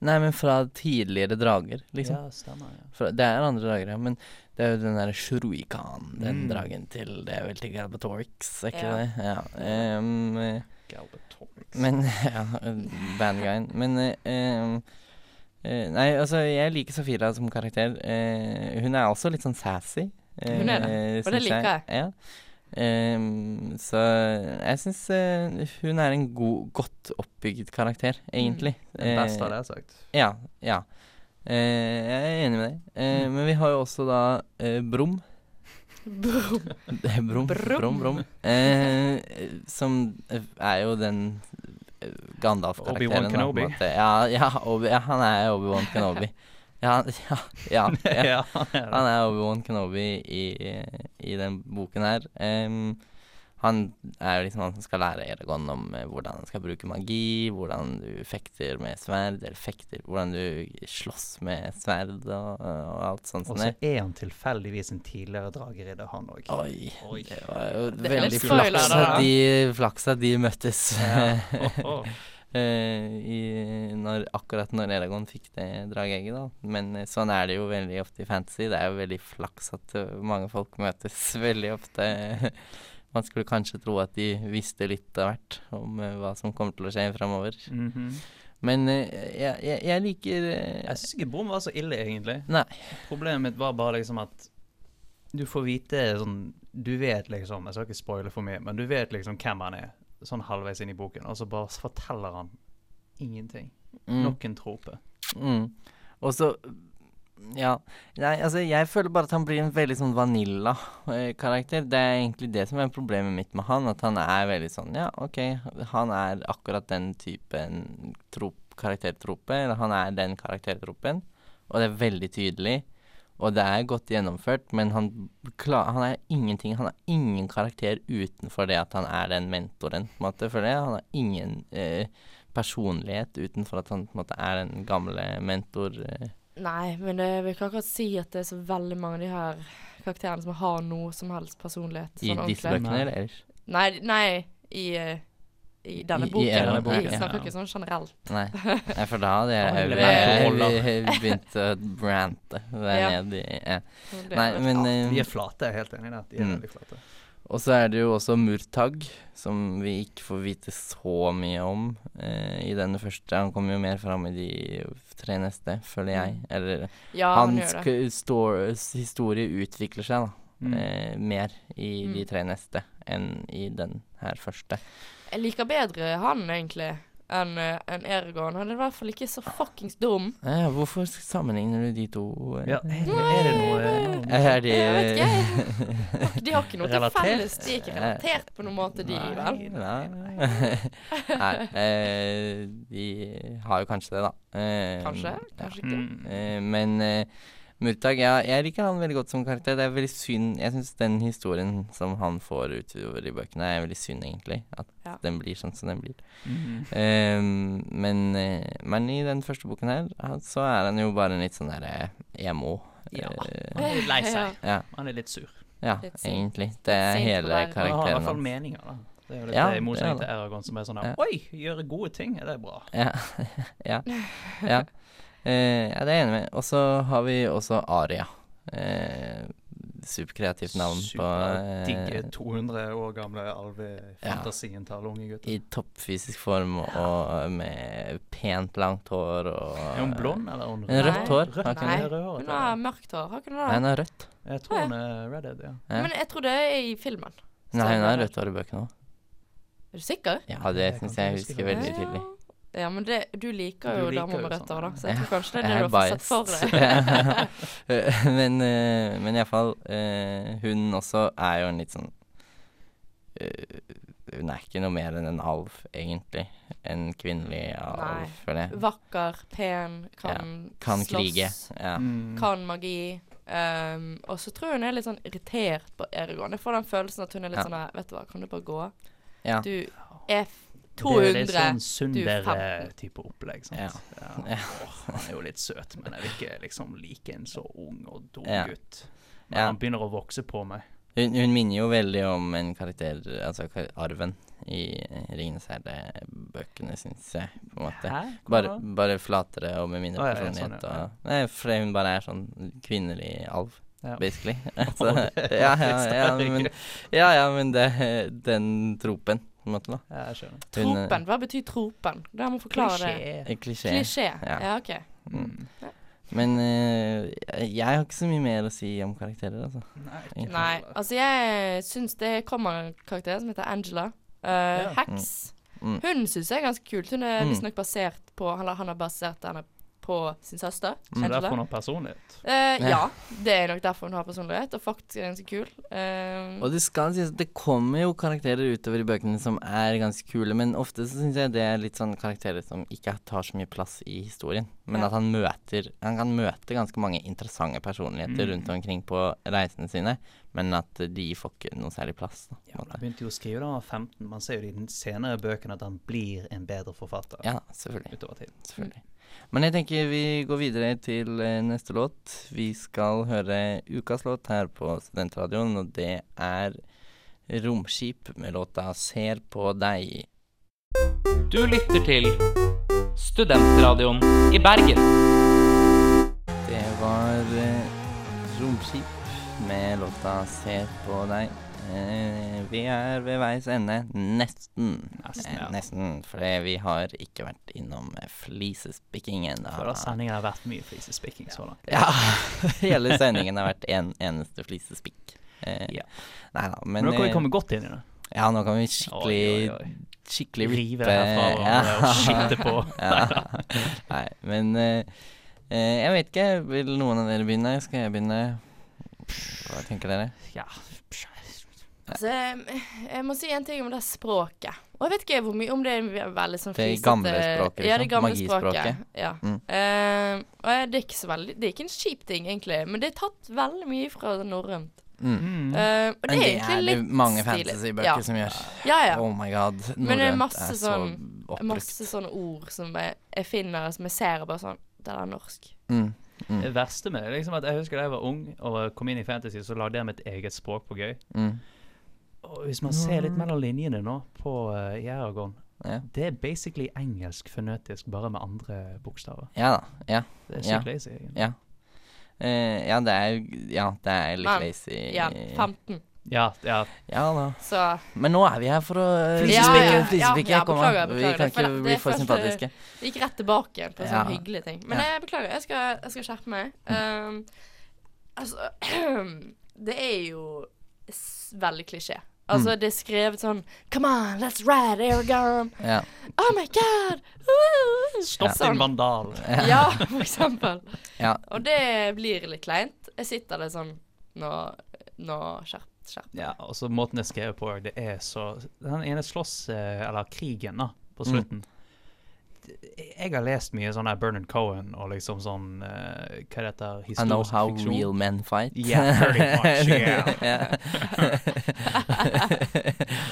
Nei, men fra tidligere drager, liksom. Ja, stemmer. ja. Fra, det er andre drager, ja. Men det er jo den derre Shruikan, den Mm. dragen til Det er vel til Galbatorix, er ikke Ja. det? Ja. eh, Galbatorix. men Ja, bandguyen. Men um, eh, Nei, altså, jeg liker Safira som karakter. Uh, hun er også litt sånn sassy. Uh, Hun er det, og det liker jeg. Ja. Um, så jeg syns uh, hun er en god, godt oppbygd karakter, egentlig. Den beste, har hadde jeg sagt. ja, ja. Eh, jeg er enig med deg. Eh, Men vi har jo også da eh, Brum. Brum. Brum, Brum. Brum. Eh, som er jo den Gandalf-karakteren. Obi-Wan Kenobi. Ja, ja, Obi, ja, han er Obi-Wan Kenobi. Ja, ja, ja, ja. ja, han er Obi-Wan Kenobi i, i den boken her. Em, han er jo liksom han som skal lære Eragon om eh, hvordan han skal bruke magi, hvordan du fekter med sverd, eller fekter Hvordan du slåss med sverd og, og alt sånt Og så er han tilfeldigvis en tidligere drageridder, han òg. Oi, Oi. det var jo Det veldig flaks at de, flaks at de møttes. Ja. oh, i, når, akkurat når Eragon fikk det dragegget, da. Men eh, sånn er det jo veldig ofte i fantasy. Det er jo veldig flaks at mange folk møtes veldig ofte. Man skulle kanskje tro at de visste litt av hvert om uh, hva som kommer til å skje framover. Mhm. Men uh, jeg, jeg, jeg liker uh, Jeg syns ikke Brum var så ille, egentlig. Nei. Problemet mitt var bare liksom at Du får vite sånn Du vet liksom Jeg skal ikke spoile for mye, men du vet liksom hvem han er sånn halvveis inn i boken, og så bare forteller han ingenting. Mm. Nok en trope. Mm. Og så Ja. Nei, altså, jeg føler bare at han blir en veldig sånn vanilla-karakter. Det er egentlig det som er problemet mitt med han. At han er veldig sånn Ja, OK, han er akkurat den typen trop, karaktertrope. Eller han er den karaktertropen. Og det er veldig tydelig. Og det er godt gjennomført, men han, klar, han er ingenting Han har ingen karakter utenfor det at han er den mentoren, på en måte, føler jeg. Han har ingen eh, personlighet utenfor at han på en måte er den gamle mentor... Eh. Nei, men det, jeg vil ikke akkurat si at det er så veldig mange av de her karakterene som har noe som helst personlighet. I sånn disse bøkene, eller ellers? Nei, nei i, eh, i denne I- i boken. denne Vi boken, ja. snakker ikke sånn generelt. Nei. Nei, for da hadde jeg, jeg, jeg jeg, jeg begynt å brante der Ja. nede ja. Nei, men klart. eh, De er flate, jeg er helt enig i det. De er Mm. veldig flate. Og så er det jo også Murtag, som vi ikke får vite så mye om eh, i denne første. Han kommer jo mer fram i de tre neste, føler jeg. Mm. Eller ja, han hans gjør det. historie utvikler seg, da. Mm. Eh, mer i de Mm. tre neste enn i den her første. Jeg liker bedre han, egentlig, enn en enn Eragon. Han er i hvert fall ikke så fuckings dum. Eh, hvorfor sammenligner du de to? eh? Ja, er, er det noe, Er de Jeg vet ikke. De har ikke noe til felles. De er ikke relatert på noen måte, de, vel? Nei. Nei eh, de har jo kanskje det, da. Eh, Kanskje? Kanskje ikke. Mm. Eh, men eh, Murtag, ja, jeg liker han veldig godt som karakter. Det er veldig synd Jeg syns den historien som han får utover i bøkene, er veldig synd, egentlig. At Ja. den blir sånn som den blir. Mm. Eh, men, eh, men i den første boken her, så er han jo bare en litt sånn derre emo. Ja. Eh, Han er litt lei seg. ja, Han er litt sur. ja, Litt egentlig. Det er Sint hele verden. Han har i karakteren hvert fall hans. meninger, da. Det er jo litt Ja, i motsetning til Eragon, som er sånn Ja. her Oi, gjøre gode ting, er det bra? Ja. ja. ja. Eh, ja, det er jeg enig med. Og så har vi også Aria. Eh, superkreativt navn på eh, Digge 200 år gamle alvefantasien til alle unge gutter. I toppfysisk form og med pent, langt hår og Er hun blond, eller er hun Eh, Rødt hår. Rødt, Har Nei, hun har mørkt hår, har ikke hun Nei, det? hun har rødt. Jeg tror hun er redhead, ja. Ja. Men jeg tror det er i filmen. Nei, hun har rødt hår i bøkene òg. Er du sikker? Ja, Det det syns jeg jeg husker veldig tydelig. Ja, men det, du liker jo damer med rødt sånn, hår, da. Så jeg tror kanskje det er det du har fått sett for deg. men uh, men iallfall uh, Hun også er jo en litt sånn uh, Hun er ikke noe mer enn en alv, egentlig. En kvinnelig alv, Nei. føler jeg. Vakker, pen, kan, Kan slåss, krige. Ja. Mm. kan magi. Um, og så tror jeg hun er litt sånn irritert på Eragon. Jeg får den følelsen at hun er litt Ja. sånn Vet du hva, kan du bare gå? ja. Du er f- Det er litt sånn er Sunder-type opplegg. Sant? Ja. Ja. Ja. Åh, han er jo litt søt, men jeg vil ikke liksom like en så ung og dum Ja. gutt. Men Ja. han begynner å vokse på meg. Hun, hun minner jo veldig om en karakter, altså kar- arven, i eh, Ringenes herre-bøkene, syns jeg, på en måte. Hæ? Bare, da? bare flatere og med mindre Å, ja, ja, personlighet. sånn, ja. og, nei, fordi hun bare er sånn kvinnelig alv, Ja. basically. Å, Så, det ja, ja, ja, men, ja, ja, men det, den tropen, på en måte, da. Ja, jeg skjønner. Hun, eh, Tropen. Hva betyr tropen? Da må forklare det. Klisjé. Klisjé. Ja. Ja, OK. Mm. Men øh, jeg- har ikke så mye mer å si om karakterer, altså. Nei, Nei, altså jeg syns det kommer en karakter som heter Angela. Uh, Ja. Hex. Mm. Hun syns jeg er ganske kult. Hun er Mm. visstnok basert på Eller han har basert henne på sin søster. Mm. Angela. derfor hun har personlighet. Eh, Ja. det er nok derfor hun har personlighet, og faktisk er ganske kul. Eh, Og det skal sies at det kommer jo karakterer utover i bøkene som er ganske kule, men ofte så syns jeg det er litt sånn karakterer som ikke tar så mye plass i historien. Men Ja. at han møter Han kan møte ganske mange interessante personligheter Mm. rundt omkring på reisene sine, men at de får ikke noe særlig plass. Da, Ja. Han begynte jo å skrive da han var 15. Man ser jo i de senere bøkene at han blir en bedre forfatter ja, selvfølgelig. utover tiden. selvfølgelig. Men jeg tenker vi går videre til eh, neste låt. Vi skal høre ukas låt her på Studentradioen, og det er Romskip med låta 'Ser på deg'. Du lytter til Studentradioen i Bergen. Det var eh, Romskip med låta 'Ser på deg'. Eh, vi er ved veis ende. Nesten. Nesten, Eh, ja. nesten. For vi har ikke vært innom eh, flisespikking ennå. For da sendingen har vært mye flisespikking så langt. Ja. Hele sendingen har vært en eneste flisespikk. Eh, Ja. Nei da, men Men nå kan vi komme godt inn i det. Ja, nå kan vi Oi, skikkelig oi, oi. Skikkelig Rive det her ja. og skitte på. ja. Nei, men eh, jeg vet ikke. Vil noen av dere begynne? Skal jeg begynne? Hva tenker dere? Ja. Altså, jeg, jeg må si en ting om det språket. Og jeg vet ikke hvor mye om det er veldig sånn Det flisete gamle språket, Ja, det liksom. gamle Magispråket. språket. Ja. Mm. Uh, og det er ikke så veldig Det er ikke en kjip ting, egentlig, men det er tatt veldig mye fra norrønt. Mm. Eh, og det Men er det egentlig er det litt mange stilig. fantasybøker Ja. som gjør. Ja, ja. Oh my god. Men det er norrønt masse så sånn- oppbrukt. Masse sånne ord som jeg, jeg finner som jeg ser og bare sånn Det er norsk. Mm. Mm. Det verste med det er liksom at jeg husker da jeg var ung og kom inn i fantasy, så lagde jeg mitt eget språk på gøy. Mm. Og hvis man ser litt mellom linjene nå på uh, i Aragon, Ja. det er basically engelsk fønetisk, bare med andre bokstaver. ja da. Ja. Det er Ja. lazy. egentlig. Ja. Uh, ja, det er Ja, det er litt Men, lazy. Ja, 15. Ja, ja. Ja da. Så Men nå er vi her for å Ja, Flisespikke, ja, ja, ja, ja, beklager, an. Vi kan ikke det bli for sympatiske. det gikk rett tilbake igjen på Ja. sånne hyggelige ting. Men Ja. jeg beklager, jeg skal, jeg skal skjerpe meg. Um, altså Det er jo veldig klisjé. Altså, Mm. det er skrevet sånn Come on, let's ride Aragon. Ja. Oh my god! Woo! Stopp Sånn. din vandal. Ja, for eksempel. Ja. Og det blir litt kleint. Jeg sitter der sånn Nå, nå skjerp, skjerp. Ja, og så måten det er skrevet på, det er så Den ene slåss, eh, eller krigen, da, på Mm. Jeg har lest mye sånn her Bernard Cohen og liksom sånn uh, Hva det heter I know how fiksjon. real men fight. Yeah, pretty much, yeah. Ja.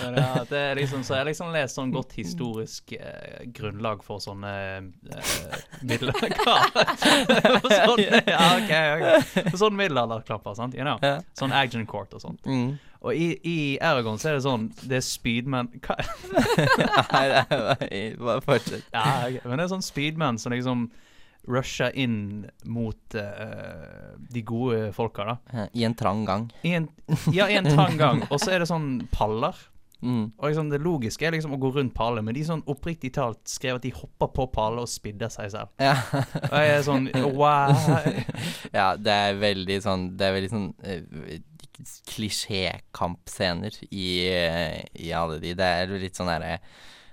Men ja, det er liksom, så jeg har liksom lest sånn godt historisk uh, grunnlag for sånne uh, middelalderklapper. sånn, ja, okay, okay. sånn middelalderklapper, sant? You know? Ja. Sånn Action Court og sånt. Mm. Og i, i Aragon så er det sånn Det er speedman hva? Nei, det er bare, fortsett. Ja, okay. men det er sånn speedman som liksom rusher inn mot uh, de gode folka, da. I en trang gang. I en, ja, i en trang gang. Og så er det sånn paller. Mm. Og liksom det logiske er liksom å gå rundt pallet, men de sånn oppriktig talt skrev at de hopper på pallet og spidder seg selv. Ja. Og jeg er sånn wow. ja, det er veldig sånn Det er veldig sånn uh, klisjé-kampscener i, eh, i alle de. Det er litt sånn derre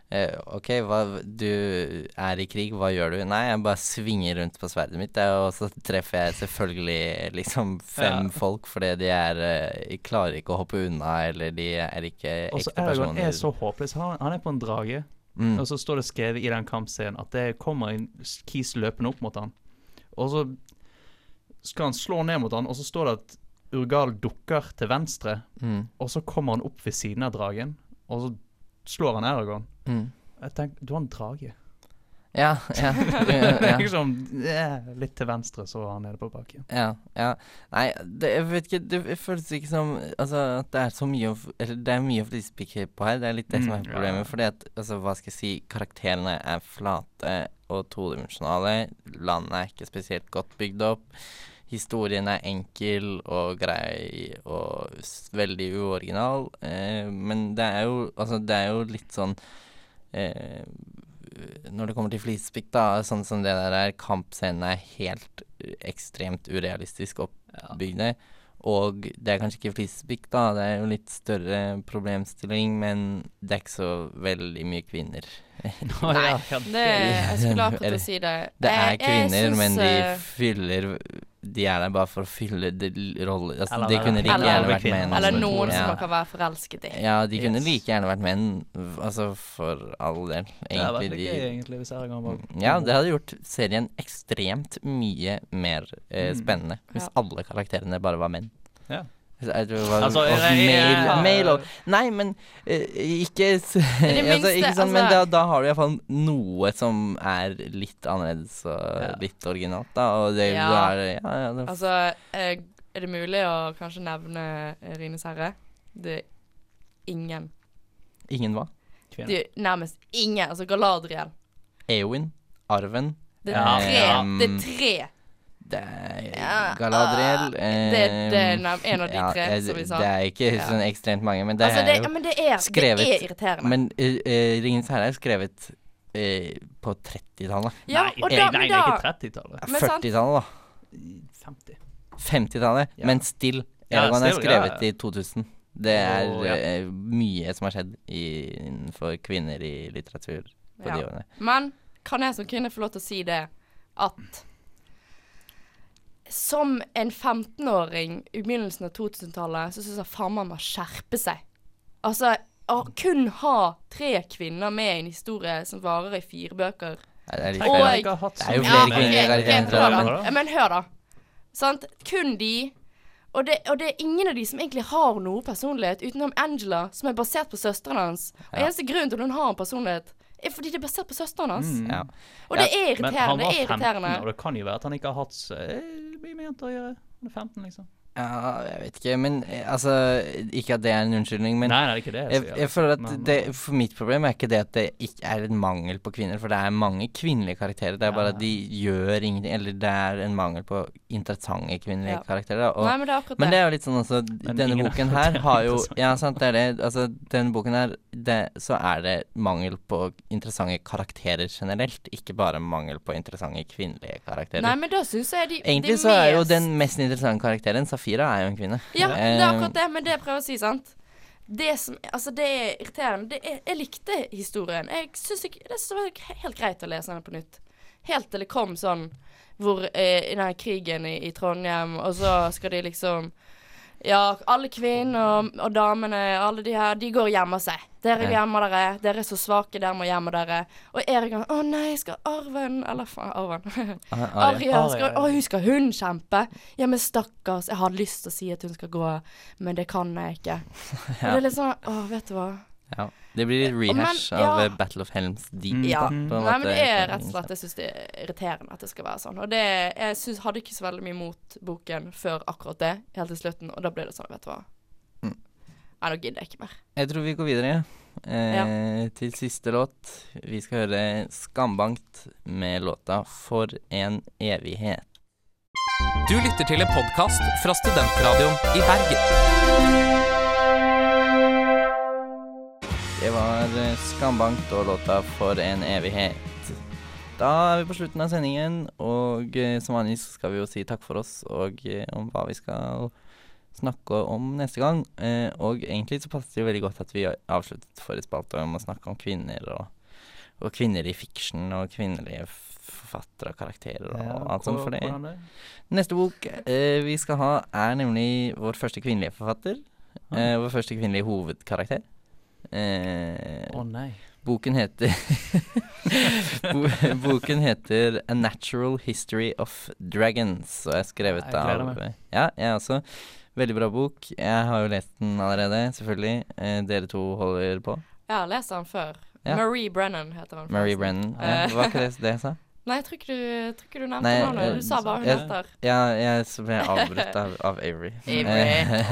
eh, OK, hva, du er i krig, hva gjør du? Nei, jeg bare svinger rundt på sverdet mitt, og så treffer jeg selvfølgelig liksom fem Ja. folk fordi de er eh, klarer ikke å hoppe unna, eller de er ikke ekte personer. Og så ekte er så håpløs. Han, han er på en drage, mm. og så står det skrevet i den kampscenen at det kommer en kis løpende opp mot han. Og så skal han slå ned mot han, og så står det at Urgal dukker til venstre, Mm. og så kommer han opp ved siden av dragen, og så slår han Eragon. Mm. Jeg tenker, du har en drage. Ja, ja. ja. liksom, litt til venstre, så var han nede på bakken. Ja, ja. Nei, det, jeg vet ikke Det føles ikke som Altså, at det er så mye å f- Eller det er mye å flisespikke på her. Det er litt det som er Mm, ja. problemet. Fordi at, altså, hva skal jeg si Karakterene er flate og todimensjonale. Landet er ikke spesielt godt bygd opp. Historien er enkel og grei og veldig uoriginal. Eh, men det er jo Altså, det er jo litt sånn eh, når det kommer til flisespikk, da, sånn som det der er, kampscenen er helt eh, ekstremt urealistisk oppbygde. Og det er kanskje ikke flisespikk, da, det er jo litt større problemstilling, men det er ikke så veldig mye kvinner. Nei, ja, ja, Det, jeg skulle akkurat si det. Det er Jeg- jeg kvinner, men de eh, fyller De er der bare for å fylle de rolle Altså, Eller- de kunne like eller- gjerne vært menn. Eller noen ja. som man kan være forelsket i. Ja, de kunne Yes. like gjerne vært menn, altså for all del. Det hadde vært gøy, egentlig, hvis var Ja, det hadde gjort serien ekstremt mye mer eh, Mm. spennende hvis Ja. alle karakterene bare var menn. Ja. Hvis jeg tror det var- Altså, og jeg- male og Nei, men eh, ikke altså, Ikke sånn, men da, altså- da har du iallfall noe som er litt annerledes og litt originalt, da. Og det Ja. er Ja, ja, det, Altså, eh, er det mulig å kanskje nevne Rines herre? Det er ingen. Ingen hva? Det er nærmest ingen. Altså Galadriel. Eowyn? Arven? Det er tre. ja. Det er tre. Det er Ja, Galadriel. det, det er eh, en av de tre, ja, som vi sa. Det er ikke sånn ekstremt mange, men det altså, det, er ja, jo men det er, skrevet- det er irriterende. Men uh, uh, Ringens herre er skrevet uh, på 30-tallet. ja, nei, nei, da, nei, det er ikke 30-tallet. Ja, Men sant. 40-tallet, da. 50. 50-tallet. Ja. Men still. Ja, Eragon er skrevet ja. i 2000. Det er oh, ja. eh, mye som har skjedd i, innenfor kvinner i litteratur på de årene. Men kan jeg som kvinne få lov til å si det at som en 15-åring i begynnelsen av 2000-tallet, så syns jeg faen meg må skjerpe seg. Altså, å kun ha tre kvinner med i en historie som varer i fire bøker Nei, Det er litt feil. Det er jo flere kvinner men- hør, da. Sant? Kun de. Og det, og det er ingen av de som egentlig har noe personlighet, utenom Angela, som er basert på søsteren hans. Og Ja. eneste grunn til at hun har en personlighet, er fordi det er basert på søsteren hans. Mm. Ja. Og det er irriterende. Men han var Det er 15, irriterende. og det kan jo være at han ikke har hatt eh, med jenter å gjøre. Hun er 15, liksom. Ja, jeg vet ikke, men eh, altså Ikke at det er en unnskyldning, men nei, nei, det er ikke det jeg jeg, sier. jeg føler at Men- det, For mitt problem er ikke det at det ikke er en mangel på kvinner, for det er mange kvinnelige karakterer. Det er bare at de gjør ingenting, eller det er en mangel på interessante kvinnelige Ja. karakterer. Og, Nei, men det er akkurat men det. det er jo litt sånn også Men Denne boken her er har jo. Ja, sant, det er det. Altså, denne boken her, det, så er det mangel på interessante karakterer generelt, ikke bare mangel på interessante kvinnelige karakterer. Nei, men da syns jeg de Egentlig de så er jo den mest interessante karakteren Safira, er jo en kvinne. Ja, det er Eh, akkurat det, men det jeg prøver å si, sant. Det som Altså, det er irriterende. Det er, jeg likte historien. Jeg syns Det var helt greit å lese den på nytt. Helt til det kom sånn hvor eh, i den krigen i, i Trondheim, og så skal de liksom Ja, alle kvinner og, og damene, alle de her, de går og gjemmer seg. Dere gjemmer dere. Dere er så svake, dere må gjemme dere. Og Erik han Å nei, skal Arven Eller faen, Arven. Arja skal. Å, hun skal hun kjempe? Ja, men stakkars. Jeg hadde lyst til å si at hun skal gå, men det kan jeg ikke. Og det er litt sånn Å, vet du hva. Ja. Det blir litt men, rehash ja. av eh, Battle of Helms Deep. Mm. Ja. Nei, men det er rett og slett Jeg syns det er irriterende at det skal være sånn. Og det Jeg synes, hadde ikke så veldig mye mot boken før akkurat det, helt til slutten, og da ble det sånn, vet du hva. Mm. Nei, nå gidder jeg ikke mer. Jeg tror vi går videre eh, til siste låt. Vi skal høre Skambankt med låta 'For en evighet'. Du lytter til en podkast fra Studentradioen i Bergen. Det var eh, Skambankt og låta 'For en evighet'. Da er vi på slutten av sendingen, og eh, som vanlig skal vi jo si takk for oss og eh, om hva vi skal snakke om neste gang. Og egentlig så passet det jo veldig godt at vi avsluttet forrige spalte om å snakke om kvinner og, og kvinner i fiction og kvinnelige forfattere og karakterer og Ja, alt sånt for det. det? Neste bok eh, vi skal ha, er nemlig vår første kvinnelige forfatter. Eh, vår første kvinnelige hovedkarakter. Eh, Å nei. boken heter Boken heter A Natural History of Dragons og er skrevet Jeg av meg. Ja, jeg også. Veldig bra bok. Jeg har jo lest den allerede, selvfølgelig. Eh, dere to holder på. Jeg har lest den før. Ja. Marie Brennan heter den. Marie. Brennan. Ja, var ikke det det jeg sa? Nei, jeg tror ikke du, tror ikke du nevnte Nei, navnet. Du sa hva hun heter Ja, jeg ble avbrutt av, av Avery. Avery.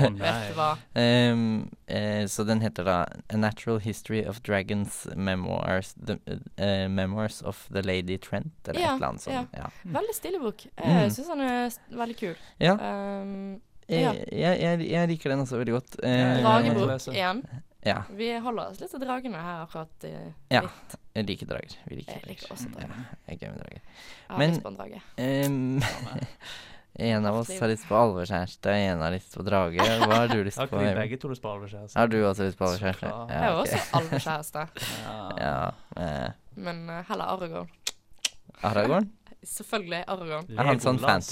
oh, Vet du hva. Um, uh, så den heter da A Natural History of Dragons Memoirs the, uh, Memoirs of the Lady Trent, eller ja, et eller annet sånt. Ja. Ja. Veldig stille bok. Mm. Jeg mm. syns den er veldig kul. Ja. Um, jeg, jeg, jeg, liker den også veldig godt. Uh, Dragebok 1. Ja, Vi holder oss litt til dragene her akkurat. Uh, Ja. litt. jeg liker drager. Vi liker Jeg drager. liker også drager. Ja, jeg er gøy med drager. Jeg Men- lyst på en drage. Um, en av oss har lyst på alvekjæreste, en har lyst på drage. Hva har du lyst på? begge to lyst på alvekjæreste? Har du også lyst på alvekjæreste? Ja, okay. Jeg har også alvekjæreste, Ja. Ja. Eh, men uh, heller Aragorn. Aragorn? Selvfølgelig Aragorn. Er han sånn Legolas.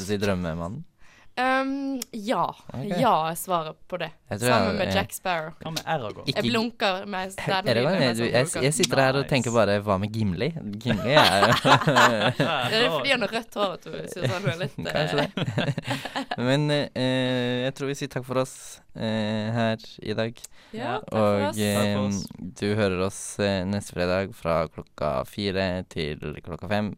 Um, ja. Okay. Ja er svaret på det. Sammen jeg- med Jack Sparrow. Hva med? Ikke- Jeg blunker med den jeg, jeg jeg, sitter her og tenker bare Hva med Gimli? Gimli er Det er fordi han har rødt hår, at du. syns han er litt eh, Kanskje det. Men uh, jeg tror vi sier takk for oss uh, her i dag. Ja, takk for Og oss. eh, for oss. du hører oss eh, neste fredag fra klokka fire til klokka fem.